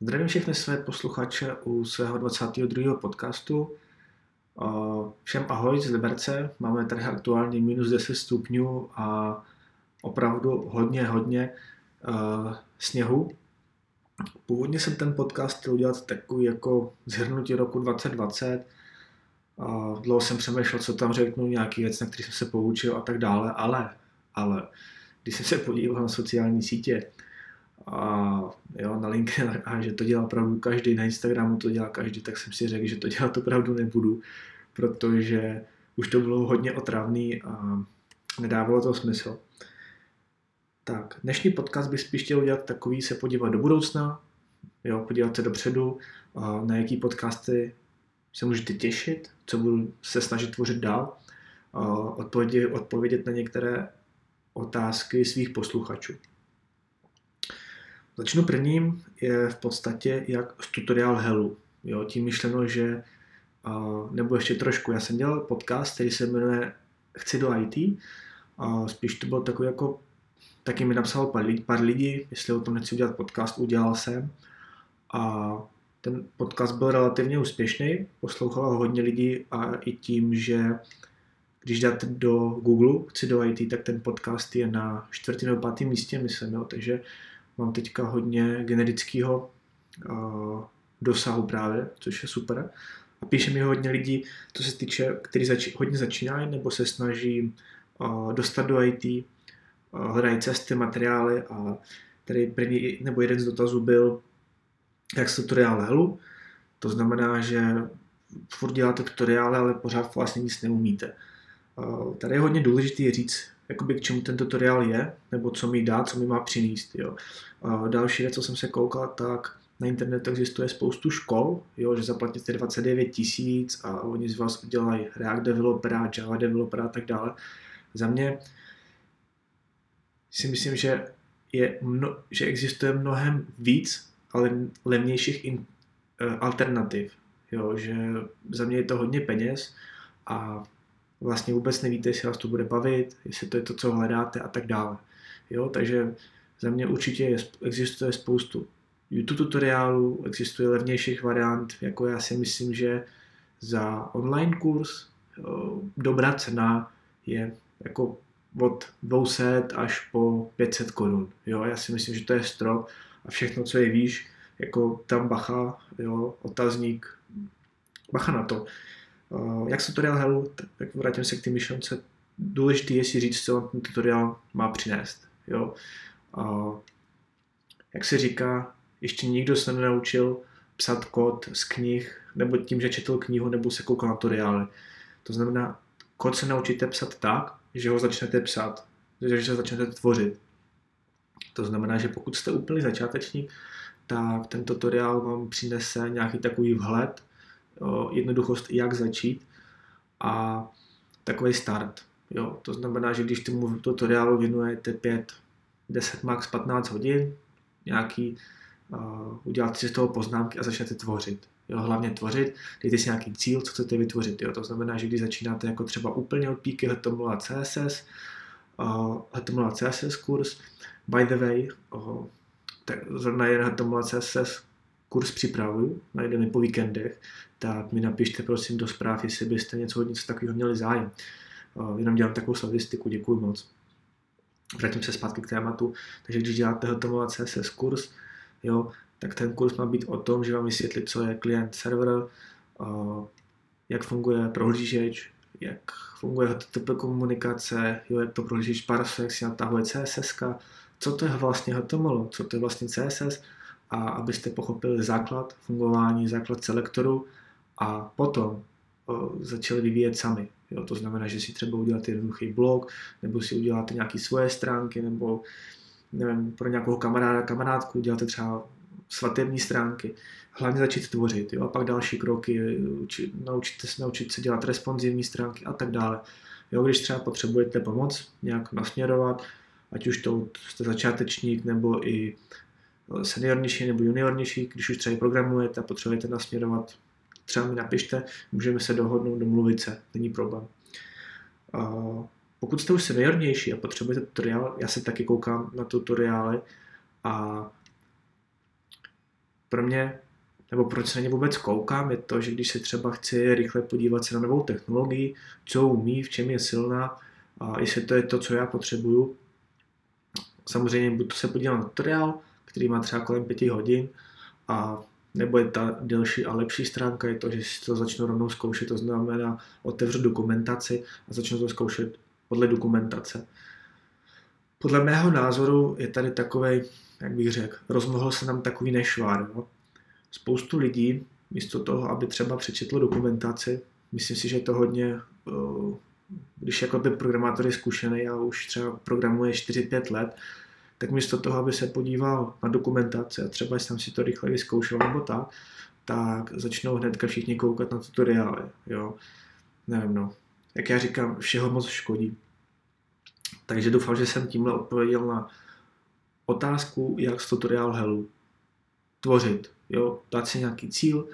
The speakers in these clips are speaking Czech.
Zdravím všechny své posluchače u svého 22. podcastu. Všem ahoj z Liberce. Máme tady aktuálně minus 10 stupňů a opravdu hodně, hodně uh, sněhu. Původně jsem ten podcast chtěl udělat takový jako zhrnutí roku 2020. Uh, dlouho jsem přemýšlel, co tam řeknu, nějaký věc, na který jsem se poučil a tak dále, ale, ale když jsem se podíval na sociální sítě, a jo, na LinkedIn a že to dělá opravdu každý, na Instagramu to dělá každý, tak jsem si řekl, že to dělat opravdu nebudu, protože už to bylo hodně otravný a nedávalo to smysl. Tak, dnešní podcast bych spíš chtěl udělat takový, se podívat do budoucna, jo, podívat se dopředu, na jaký podcasty se můžete těšit, co budu se snažit tvořit dál, odpovědět, odpovědět na některé otázky svých posluchačů. Začnu prvním, je v podstatě jak tutoriál Hellu. Jo, tím myšleno, že uh, nebo ještě trošku, já jsem dělal podcast, který se jmenuje Chci do IT, a spíš to bylo takový jako, taky mi napsal pár, lidí, pár lidí, jestli o tom nechci udělat podcast, udělal jsem. A ten podcast byl relativně úspěšný, poslouchalo hodně lidí a i tím, že když dáte do Google, chci do IT, tak ten podcast je na čtvrtém nebo pátém místě, myslím, jo, takže mám teďka hodně generického uh, dosahu právě, což je super. A píše mi hodně lidí, co se týče, kteří zač- hodně začínají nebo se snaží uh, dostat do IT, uh, hledají cesty, materiály a tady první nebo jeden z dotazů byl, jak se tutoriál helu. To znamená, že furt děláte tutoriály, ale pořád vlastně nic neumíte. Tady je hodně důležité říct, jakoby k čemu ten tutoriál je, nebo co mi dá, co mi má přinést. Jo. A další věc, co jsem se koukal, tak na internetu existuje spoustu škol, jo, že zaplatíte 29 tisíc a oni z vás udělají React developera, Java developera a tak dále. Za mě si myslím, že, je mno, že existuje mnohem víc ale levnějších in, uh, alternativ. Jo, že za mě je to hodně peněz a vlastně vůbec nevíte, jestli vás to bude bavit, jestli to je to, co hledáte a tak dále. Jo, takže za mě určitě je, existuje spoustu YouTube tutoriálů, existuje levnějších variant, jako já si myslím, že za online kurz dobrá cena je jako od 200 až po 500 korun. Jo, já si myslím, že to je strop a všechno, co je výš, jako tam bacha, jo, otazník, bacha na to. Uh, jak se tutoriál Hellu, tak vrátím se k té myšlence. Důležité je si říct, co ten tutoriál má přinést. Jo? Uh, jak se říká, ještě nikdo se nenaučil psat kód z knih, nebo tím, že četl knihu, nebo se koukal na tutoriály. To znamená, kód se naučíte psat tak, že ho začnete psat, že se začnete tvořit. To znamená, že pokud jste úplný začátečník, tak ten tutoriál vám přinese nějaký takový vhled, jednoduchost, jak začít a takový start. Jo, to znamená, že když tomu tutoriálu věnujete 5, 10, max 15 hodin, nějaký, uh, uděláte si z toho poznámky a začnete tvořit. Jo, hlavně tvořit, dejte si nějaký cíl, co chcete vytvořit. Jo. To znamená, že když začínáte jako třeba úplně od píky HTML CSS, uh, HTML CSS kurz, by the way, uh, tak zrovna jen HTML CSS kurz připravuju, najdeme po víkendech, tak mi napište prosím do zpráv, jestli byste něco něco takového měli zájem. Uh, jenom dělám takovou statistiku, děkuji moc. Vrátím se zpátky k tématu. Takže když děláte HTML CSS kurz, jo, tak ten kurz má být o tom, že vám vysvětlí, co je klient server, uh, jak funguje prohlížeč, jak funguje HTTP komunikace, jo, jak to prohlížeč parsuje, jak si natahuje CSS, co to je vlastně HTML, co to je vlastně CSS, a abyste pochopili základ fungování, základ selektoru a potom o, začali vyvíjet sami. Jo, to znamená, že si třeba uděláte jednoduchý blog, nebo si uděláte nějaké svoje stránky, nebo nevím, pro nějakého kamaráda, kamarádku uděláte třeba svatební stránky. Hlavně začít tvořit, jo, a pak další kroky, učit, naučit, se, naučit se dělat responsivní stránky a tak dále. Jo, když třeba potřebujete pomoc nějak nasměrovat, ať už to jste začátečník nebo i seniornější nebo juniornější, když už třeba programujete a potřebujete nasměrovat, třeba mi napište, můžeme se dohodnout, domluvit se, není problém. Pokud jste už seniornější a potřebujete tutoriál, já se taky koukám na tutoriály a pro mě, nebo proč se na ně vůbec koukám, je to, že když se třeba chci rychle podívat se na novou technologii, co umí, v čem je silná, a jestli to je to, co já potřebuju. Samozřejmě buď to se podívám na tutoriál, který má třeba kolem pěti hodin, a nebo je ta delší a lepší stránka je to, že si to začnu rovnou zkoušet, to znamená otevřu dokumentaci a začnu to zkoušet podle dokumentace. Podle mého názoru je tady takový, jak bych řekl, rozmohl se nám takový nešvár. No? Spoustu lidí, místo toho, aby třeba přečetlo dokumentaci, myslím si, že je to hodně, eh, když jako by programátor je zkušený a už třeba programuje 4-5 let, tak místo toho, aby se podíval na dokumentaci a třeba jsem si to rychle vyzkoušel nebo tak, tak začnou hnedka všichni koukat na tutoriály, jo. Nevím, no. Jak já říkám, všeho moc škodí. Takže doufám, že jsem tímhle odpověděl na otázku, jak z tutoriál Hellu tvořit. Jo, dát si nějaký cíl,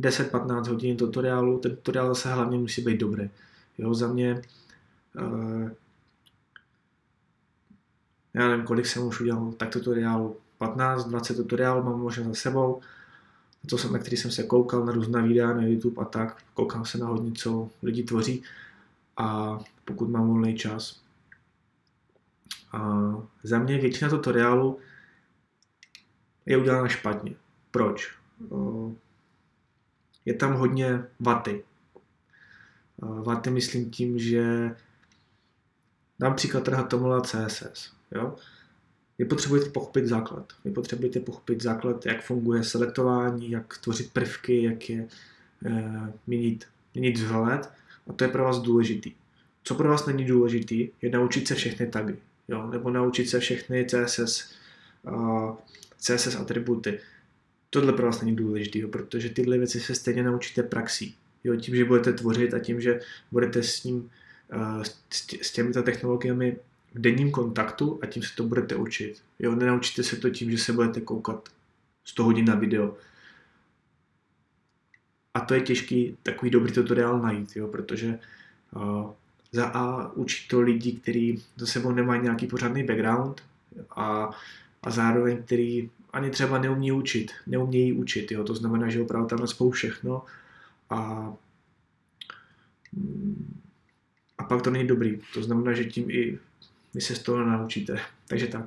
10-15 hodin tutoriálu, ten tutoriál zase hlavně musí být dobrý. Jo, za mě uh, já nevím, kolik jsem už udělal tak tutoriálu, 15, 20 tutoriálů mám možná za sebou, to jsem, na který jsem se koukal na různá videa na YouTube a tak, koukám se na hodně, co lidi tvoří a pokud mám volný čas. A za mě většina tutoriálu je udělána špatně. Proč? Je tam hodně vaty. Vaty myslím tím, že dám příklad teda Tomola CSS. Jo? Vy potřebujete pochopit základ. Vy potřebujete pochopit základ, jak funguje selektování, jak tvořit prvky, jak je e, měnit, měnit vzhled a to je pro vás důležitý. Co pro vás není důležitý, je naučit se všechny tagy, jo? nebo naučit se všechny CSS, uh, CSS atributy. Tohle pro vás není důležité, protože tyhle věci se stejně naučíte praxí. Jo? Tím, že budete tvořit a tím, že budete s ním, tě, s těmito technologiemi v denním kontaktu a tím se to budete učit. Jo, nenaučíte se to tím, že se budete koukat 100 hodin na video. A to je těžký takový dobrý tutoriál najít, jo, protože uh, za A učí to lidi, kteří za sebou nemají nějaký pořádný background a, a zároveň který ani třeba neumí učit, neumějí učit, jo, to znamená, že opravdu tam naspou všechno a a pak to není dobrý. To znamená, že tím i vy se z toho naučíte. Takže tak.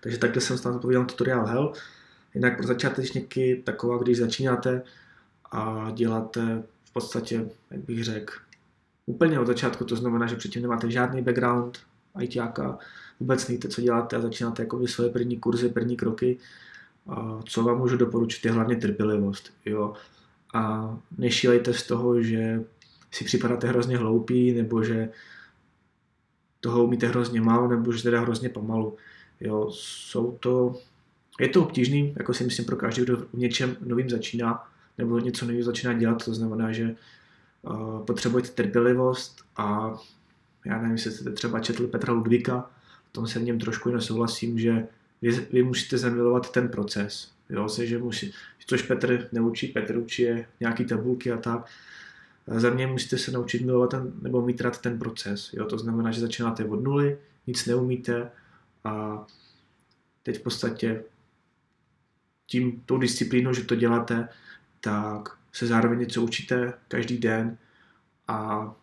Takže takhle jsem snad odpověděl na tutoriál Hell. Jinak pro začátečníky taková, když začínáte a děláte v podstatě, jak bych řekl, úplně od začátku, to znamená, že předtím nemáte žádný background ITáka, vůbec nevíte, co děláte a začínáte jako svoje první kurzy, první kroky, a co vám můžu doporučit je hlavně trpělivost. Jo? A nešílejte z toho, že si připadáte hrozně hloupý, nebo že toho umíte hrozně málo nebo že teda hrozně pomalu. Jo, jsou to, je to obtížný, jako si myslím pro každý, kdo v něčem novým začíná, nebo něco nového začíná dělat, to znamená, že uh, potřebujete trpělivost a já nevím, jestli jste třeba četli Petra Ludvíka, v tom se v něm trošku nesouhlasím, že vy, vy musíte zamilovat ten proces. Jo, se, že musí, což Petr neučí, Petr učí je nějaký tabulky a tak, za mě musíte se naučit milovat ten, nebo mít rád ten proces. Jo? To znamená, že začínáte od nuly, nic neumíte a teď v podstatě tím, tou disciplínou, že to děláte, tak se zároveň něco učíte každý den a,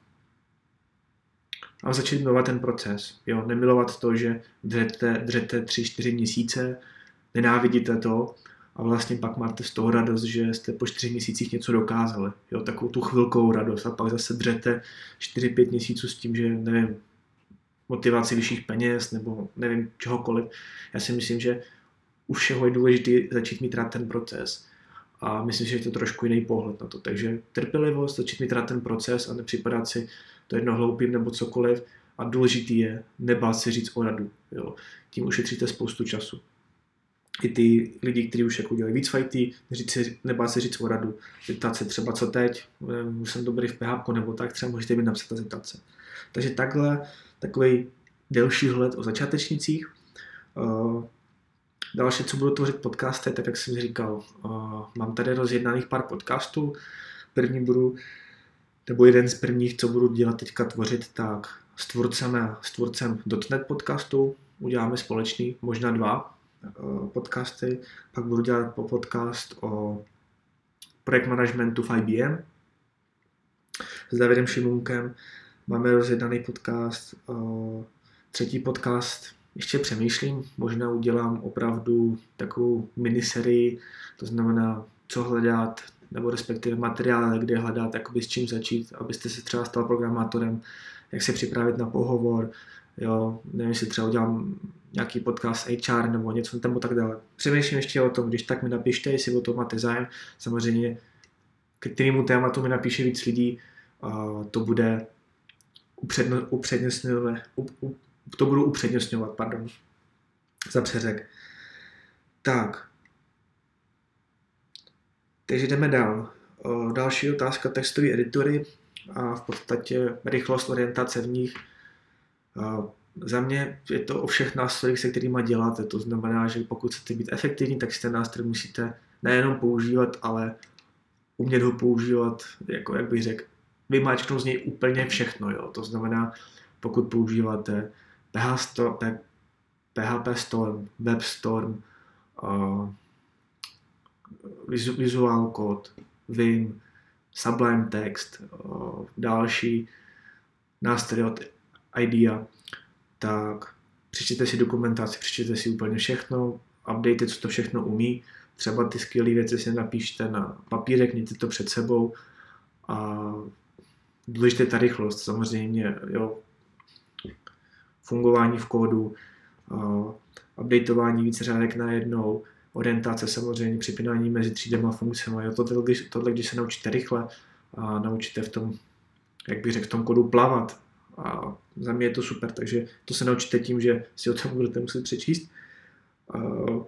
a začít milovat ten proces. Jo? Nemilovat to, že dřete, dřete 3-4 měsíce, nenávidíte to, a vlastně pak máte z toho radost, že jste po čtyři měsících něco dokázali. Jo, takovou tu chvilkovou radost a pak zase dřete 4-5 měsíců s tím, že nevím, motivaci vyšších peněz nebo nevím čehokoliv. Já si myslím, že u všeho je důležité začít mít rád ten proces. A myslím, že je to trošku jiný pohled na to. Takže trpělivost, začít mít rád ten proces a nepřipadat si to jedno hloupým nebo cokoliv. A důležitý je nebát si říct o radu. Jo. Tím ušetříte spoustu času i ty lidi, kteří už jako dělají víc fighty, říct si, nebát se říct o radu, zeptat se třeba co teď, už jsem dobrý v PHP nebo tak, třeba můžete mi napsat a zeptat se. Takže takhle, takový delší hled o začátečnicích. Uh, další, co budu tvořit podcasty, tak jak jsem říkal, uh, mám tady rozjednaných pár podcastů. První budu, nebo jeden z prvních, co budu dělat teďka tvořit, tak s tvůrcem, s tvůrcem .NET podcastu uděláme společný, možná dva, podcasty, pak budu dělat po podcast o projekt managementu v IBM s Davidem Šimunkem. Máme rozjednaný podcast, třetí podcast, ještě přemýšlím, možná udělám opravdu takovou miniserii, to znamená, co hledat, nebo respektive materiály, kde hledat, jakoby s čím začít, abyste se třeba stal programátorem, jak se připravit na pohovor, jo, nevím, jestli třeba udělám nějaký podcast HR nebo něco tam tak dále. Přemýšlím ještě o tom, když tak mi napište, jestli o to máte zájem. Samozřejmě, k kterému tématu mi napíše víc lidí, to bude upředno, upřednostňujeme, up, up, to budu upřednostňovat, pardon, za přeřek. Tak. Takže jdeme dál. Další otázka, textové editory a v podstatě rychlost orientace v nich. Za mě je to o všech nástrojích, se kterými děláte. To znamená, že pokud chcete být efektivní, tak si ten nástroj musíte nejenom používat, ale umět ho používat, jako jak bych řekl, vymáčknout z něj úplně všechno. Jo? To znamená, pokud používáte PH Storm, PHP Storm, WebStorm, uh, Visual Code, Vim, Sublime Text, uh, další nástroje od IDEA, tak přečtěte si dokumentaci, přečtěte si úplně všechno, update, co to všechno umí, třeba ty skvělé věci si napíšte na papírek, mějte to před sebou a důležité ta rychlost, samozřejmě, jo, fungování v kódu, uh, updateování více řádek najednou, orientace samozřejmě, připínání mezi třídama funkcemi. Jo, tohle, když, tohle, když se naučíte rychle a naučíte v tom, jak bych řekl, v tom kodu plavat, a za mě je to super, takže to se naučíte tím, že si o tom budete muset přečíst. Uh,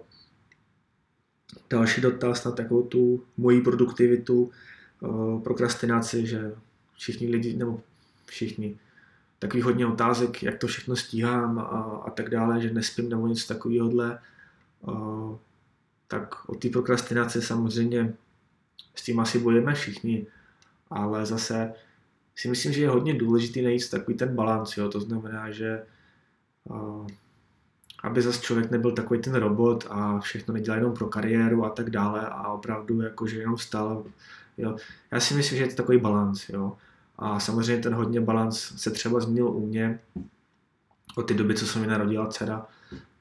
další dotaz na takovou tu moji produktivitu, uh, prokrastinaci, že všichni lidi, nebo všichni, takový hodně otázek, jak to všechno stíhám a, a tak dále, že nespím nebo něco takového. Tak o té prokrastinaci samozřejmě s tím asi budeme všichni, ale zase si myslím, že je hodně důležitý najít takový ten balans, jo? to znamená, že aby zase člověk nebyl takový ten robot a všechno nedělal jenom pro kariéru a tak dále a opravdu jakože jenom stál. Jo. Já si myslím, že je to takový balans. Jo. A samozřejmě ten hodně balans se třeba změnil u mě od té doby, co se mi narodila dcera,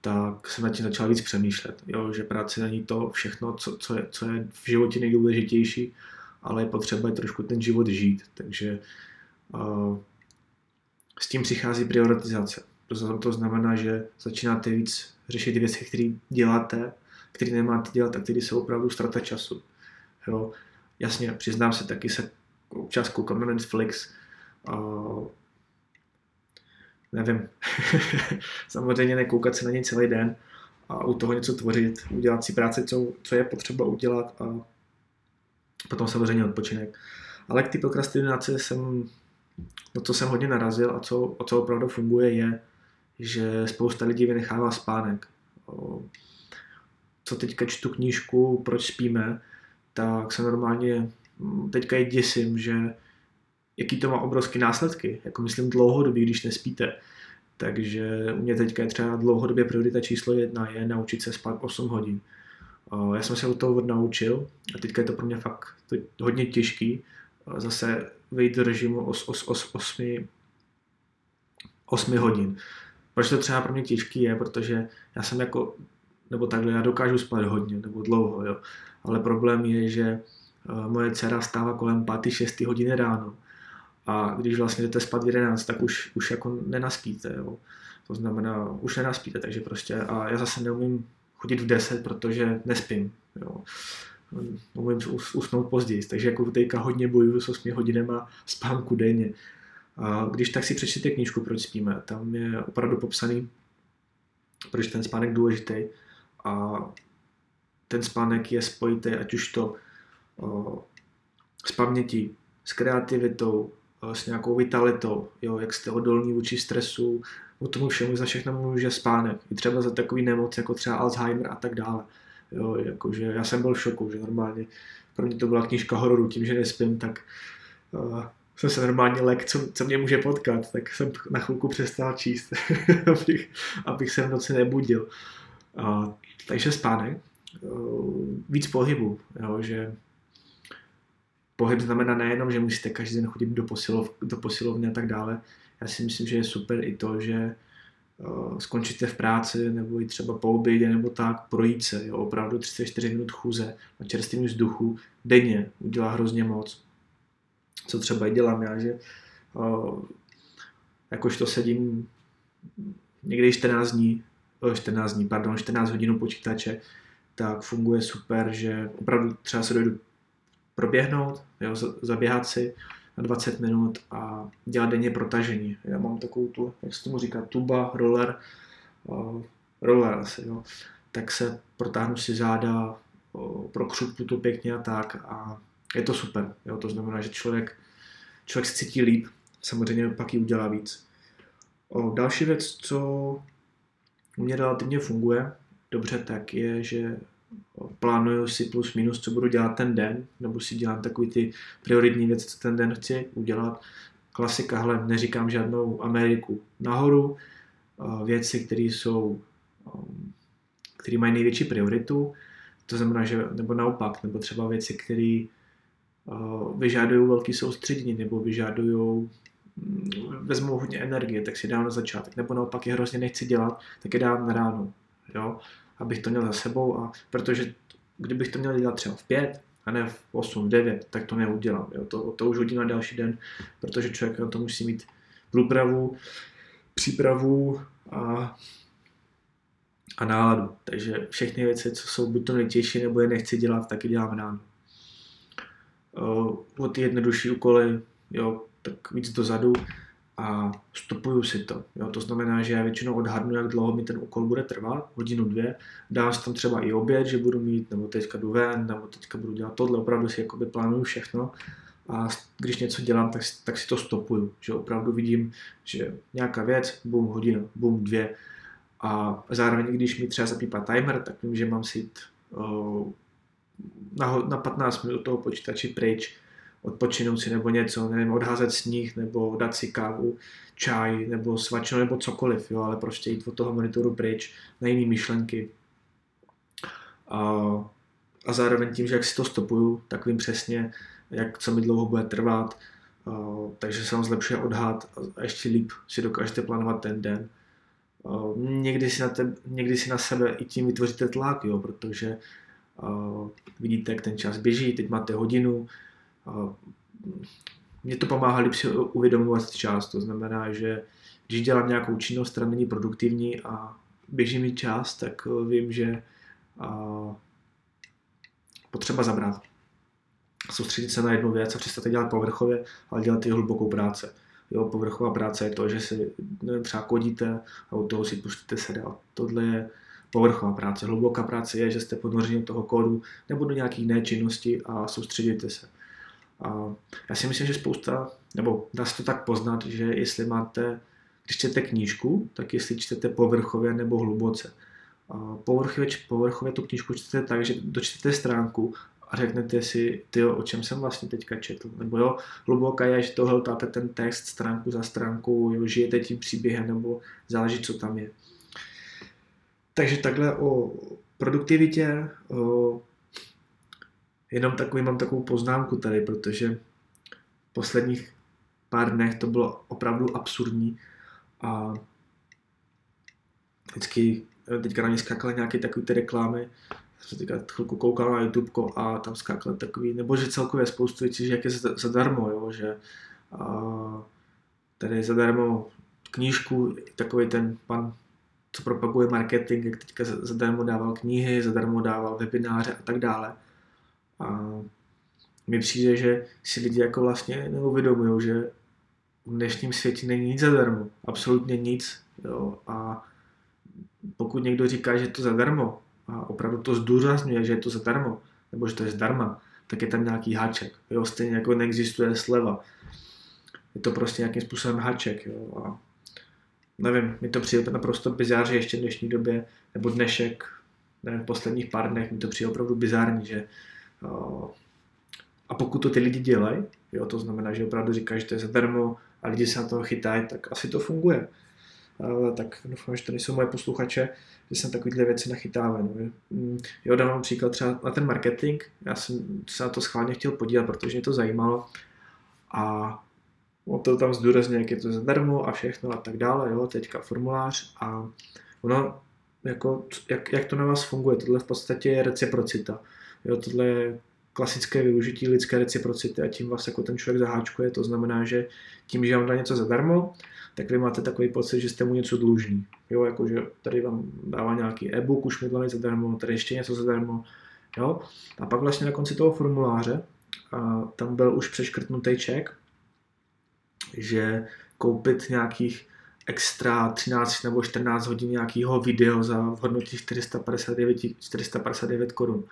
tak jsem na tím začal víc přemýšlet, jo, že práce není to všechno, co, co, je, co je v životě nejdůležitější, ale je potřeba trošku ten život žít, takže uh, s tím přichází prioritizace. To, to znamená, že začínáte víc řešit věci, které děláte, které nemáte dělat a které jsou opravdu ztrata času. Jo. Jasně, přiznám se, taky se občas koukám na Netflix. Uh, nevím, samozřejmě nekoukat se na něj celý den a u toho něco tvořit, udělat si práci, co, co je potřeba udělat a potom samozřejmě odpočinek. Ale k té prokrastinaci jsem, no co jsem hodně narazil a co, o co opravdu funguje je, že spousta lidí vynechává spánek. Co teďka čtu knížku Proč spíme, tak se normálně teďka je děsím, že jaký to má obrovské následky, jako myslím dlouhodobě, když nespíte. Takže u mě teďka je třeba dlouhodobě priorita číslo jedna je naučit se spát 8 hodin. Já jsem se od toho naučil a teďka je to pro mě fakt hodně těžký zase vejít do režimu 8, 8 hodin. Proč to třeba pro mě těžký je, protože já jsem jako, nebo takhle, já dokážu spát hodně nebo dlouho, jo. ale problém je, že Eh, moje dcera vstává kolem 5-6 hodiny ráno a když vlastně jdete spát v 11, tak už, už jako nenaspíte, jo. To znamená, už nenaspíte, takže prostě, a já zase neumím chodit v 10, protože nespím, jo. Umím usnout později, takže jako teďka hodně bojuju s 8 hodinama spánku denně. A když tak si přečtěte knížku, proč spíme, tam je opravdu popsaný, proč ten spánek důležitý a ten spánek je spojitý, ať už to s pamětí, s kreativitou, s nějakou vitalitou, jo, jak jste odolní vůči stresu, o tomu všemu za všechno může spánek. I třeba za takový nemoc, jako třeba Alzheimer a tak dále. Jo, jakože já jsem byl v šoku, že normálně pro mě to byla knížka hororu, tím, že nespím, tak uh, jsem se normálně lek, co, co mě může potkat, tak jsem na chvilku přestal číst, abych, abych se v noci nebudil. Uh, takže spánek, uh, víc pohybu, jo, že pohyb znamená nejenom, že musíte každý den chodit do, posilov, do posilovny a tak dále. Já si myslím, že je super i to, že uh, skončíte v práci nebo i třeba po obědě nebo tak, projít se, jo, opravdu 34 minut chůze na čerstvém vzduchu denně udělá hrozně moc. Co třeba i dělám já, že uh, jakož to sedím někdy 14 dní, 14 dní, pardon, 14 hodin počítače, tak funguje super, že opravdu třeba se dojdu proběhnout, jo, zaběhat si na 20 minut a dělat denně protažení. Já mám takovou tu, jak se tomu říká, tuba, roller, uh, roller asi, jo. tak se protáhnu si záda, uh, prokřupu to pěkně a tak a je to super. Jo. To znamená, že člověk, člověk se cítí líp, samozřejmě pak ji udělá víc. O, další věc, co u mě relativně funguje dobře, tak je, že plánuju si plus minus, co budu dělat ten den, nebo si dělám takový ty prioritní věci, co ten den chci udělat. Klasika, hele, neříkám žádnou Ameriku nahoru, věci, které jsou, um, které mají největší prioritu, to znamená, že, nebo naopak, nebo třeba věci, které uh, vyžadují velký soustředění, nebo vyžadují mm, vezmou hodně energie, tak si dám na začátek, nebo naopak je hrozně nechci dělat, tak je dám na ráno. Jo? Abych to měl za sebou a protože kdybych to měl dělat třeba v pět a ne v 8, v 9, tak to neudělám. Jo. To, to už hodím na další den, protože člověk na to musí mít průpravu, přípravu a, a náladu. Takže všechny věci, co jsou buď to nejtěžší, nebo je nechci dělat, tak je dělám ráno. O ty jednodušší úkoly, jo, tak víc dozadu, a stopuju si to. Jo? To znamená, že já většinou odhadnu, jak dlouho mi ten úkol bude trvat, hodinu, dvě. Dám si tam třeba i oběd, že budu mít, nebo teďka jdu ven, nebo teďka budu dělat tohle, opravdu si jakoby plánuju všechno. A když něco dělám, tak, tak si to stopuju, že opravdu vidím, že nějaká věc, bum, hodina, bum, dvě. A zároveň, když mi třeba zapípá timer, tak vím, že mám si jít uh, na, na 15 minut toho počítači pryč, odpočinout si nebo něco, nevím, odházet sníh nebo dát si kávu, čaj nebo svačinu nebo cokoliv, jo, ale prostě jít od toho monitoru pryč na jiné myšlenky. A, a zároveň tím, že jak si to stopuju, tak vím přesně, jak co mi dlouho bude trvat, a, takže se vám zlepšuje odhad a ještě líp si dokážete plánovat ten den. A, někdy, si na te, někdy si na sebe i tím vytvoříte tlak, jo, protože a, vidíte, jak ten čas běží, teď máte hodinu, mě to pomáhá líp si uvědomovat čas, to znamená, že když dělám nějakou činnost, která není produktivní a běží mi čas, tak eh, vím, že potřeba zabrat. Soustředit se na jednu věc a přestat dělat povrchově, ale dělat i hlubokou práci. Jo, povrchová práce je to, že si nevím, třeba kodíte a u toho si pustíte seriál. Tohle je povrchová práce. Hluboká práce je, že jste ponořeni do toho kódu nebo do nějakých jiné činnosti a soustředíte se. A já si myslím, že spousta, nebo dá se to tak poznat, že jestli máte, když čtete knížku, tak jestli čtete povrchově nebo hluboce. A povrchově, povrchově tu knížku čtete tak, že dočtete stránku a řeknete si, ty o čem jsem vlastně teďka četl. Nebo jo, hluboká je, že to hltáte ten text stránku za stránkou, jo, žijete tím příběhem, nebo záleží, co tam je. Takže takhle o produktivitě, o Jenom takový mám takovou poznámku tady, protože v posledních pár dnech to bylo opravdu absurdní a vždycky teďka na mě skákaly nějaké takové ty reklamy, jsem teďka chvilku koukal na YouTube a tam skákaly takový, nebo že celkově spoustu věcí, že jak je zadarmo, jo, že a, tady zadarmo knížku, takový ten pan, co propaguje marketing, jak teďka zadarmo dával knihy, zadarmo dával webináře a tak dále. A mi přijde, že si lidi jako vlastně neuvědomují, že v dnešním světě není nic zadarmo. Absolutně nic. Jo. A pokud někdo říká, že je to zadarmo a opravdu to zdůrazňuje, že je to zadarmo, nebo že to je zdarma, tak je tam nějaký háček. Jo. Stejně jako neexistuje sleva. Je to prostě nějakým způsobem háček. Jo. A nevím, mi to přijde naprosto bizár, ještě v dnešní době, nebo dnešek, nevím, v posledních pár dnech mi to přijde opravdu bizární, že a pokud to ty lidi dělají, jo, to znamená, že opravdu říkají, že to je zadarmo a lidi se na toho chytají, tak asi to funguje. tak doufám, že to nejsou moje posluchače, že jsem takovýhle věci nachytává. No. Mm, jo, dám vám příklad třeba na ten marketing, já jsem se na to schválně chtěl podívat, protože mě to zajímalo a on to tam zdůrazně, jak je to zadarmo a všechno a tak dále, jo, teďka formulář a ono, jako, jak, jak to na vás funguje, tohle v podstatě je reciprocita, jo, tohle je klasické využití lidské reciprocity a tím vás jako ten člověk zaháčkuje, to znamená, že tím, že vám dá něco zadarmo, tak vy máte takový pocit, že jste mu něco dlužný. Jo, jako že tady vám dává nějaký e-book už mi zadarmo, tady ještě něco zadarmo. Jo? A pak vlastně na konci toho formuláře a tam byl už přeškrtnutý ček, že koupit nějakých extra 13 nebo 14 hodin nějakého video za v hodnotě 459, 459 korun.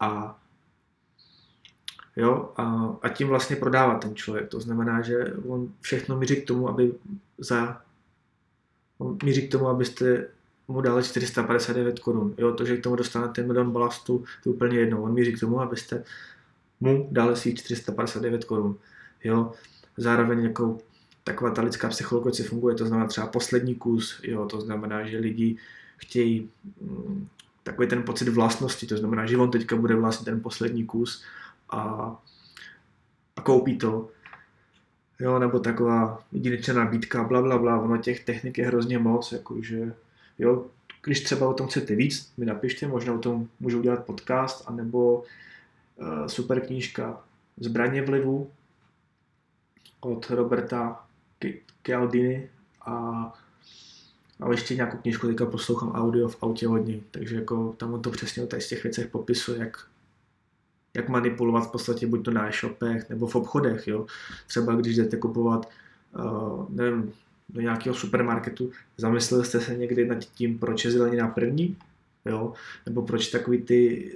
A Jo, a, a tím vlastně prodává ten člověk. To znamená, že on všechno míří k tomu, aby za on míří k tomu, abyste mu dali 459 korun. Jo, to, že k tomu dostanete milion balastu, to je úplně jedno. On míří k tomu, abyste mu dali si 459 korun. Jo, zároveň jako taková ta lidská psychologie funguje, to znamená třeba poslední kus, jo, to znamená, že lidi chtějí mm, takový ten pocit vlastnosti, to znamená, že on teďka bude vlastně ten poslední kus a, a koupí to. Jo, nebo taková jedinečná nabídka, bla, bla, bla, ono těch technik je hrozně moc, jakože, jo, když třeba o tom chcete víc, mi napište, možná o tom můžu udělat podcast, anebo uh, super knížka Zbraně vlivu od Roberta Cialdini a ale ještě nějakou knížku teďka poslouchám audio v autě hodně, takže jako tam on to přesně o těch věcech popisuje, jak jak manipulovat v podstatě buď to na e-shopech nebo v obchodech. Jo. Třeba když jdete kupovat uh, nevím, do nějakého supermarketu, zamysleli jste se někdy nad tím, proč je zelenina první, jo? nebo proč takový, ty,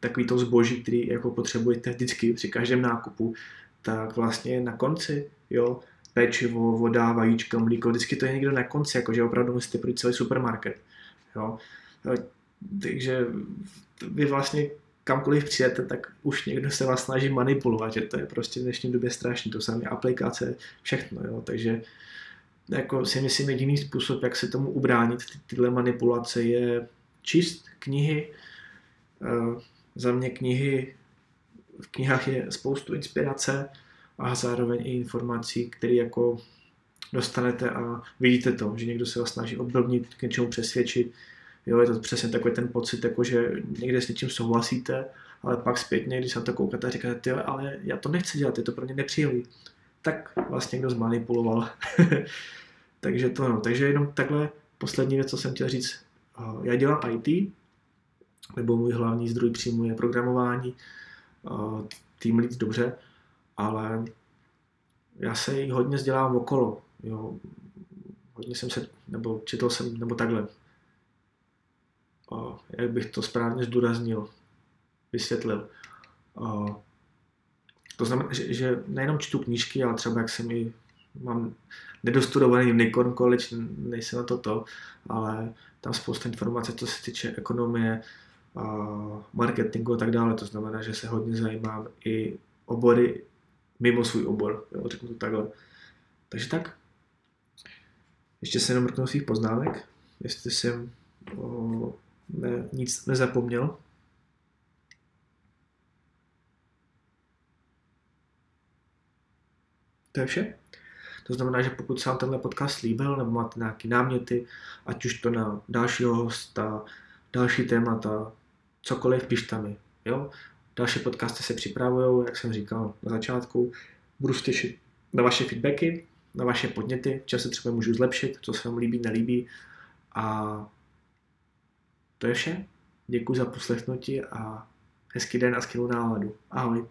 takový to zboží, který jako potřebujete vždycky při každém nákupu, tak vlastně na konci, jo, pečivo, voda, vajíčka, mlíko, vždycky to je někdo na konci, jakože opravdu musíte projít celý supermarket. Jo. Takže vy vlastně kamkoliv přijete, tak už někdo se vás snaží manipulovat, že to je prostě v dnešní době strašný, to samé aplikace, všechno, jo, takže jako si myslím jediný způsob, jak se tomu ubránit, ty, tyhle manipulace je číst knihy, uh, za mě knihy, v knihách je spoustu inspirace a zároveň i informací, které jako dostanete a vidíte to, že někdo se vás snaží obdobnit, k něčemu přesvědčit, Jo, je to přesně takový ten pocit, jako že někde s něčím souhlasíte, ale pak zpětně, když se na to koukáte, říkáte, ale já to nechci dělat, je to pro mě nepříjemný. Tak vlastně někdo zmanipuloval. takže to no, takže jenom takhle poslední věc, co jsem chtěl říct. Já dělám IT, nebo můj hlavní zdroj příjmu je programování, tým lead dobře, ale já se jí hodně vzdělávám okolo. Jo. Hodně jsem se, nebo četl jsem, nebo takhle jak bych to správně zdůraznil, vysvětlil. To znamená, že, že nejenom čtu knížky, ale třeba jak jsem i mám nedostudovaný Nikon College, nejsem na to to, ale tam spousta informací, co se týče ekonomie, marketingu a tak dále. To znamená, že se hodně zajímám i obory mimo svůj obor, jo, řeknu to takhle. Takže tak. Ještě se jenom mrknu svých poznámek, jestli jsem o, ne, nic nezapomněl. To je vše. To znamená, že pokud se vám tenhle podcast líbil, nebo máte nějaké náměty, ať už to na dalšího hosta, další témata, cokoliv, pište mi. Jo? Další podcasty se připravují, jak jsem říkal na začátku. Budu se těšit na vaše feedbacky, na vaše podněty, čas se třeba můžu zlepšit, co se vám líbí, nelíbí. A to je vše. Děkuji za poslechnutí a hezký den a skvělou náladu. Ahoj.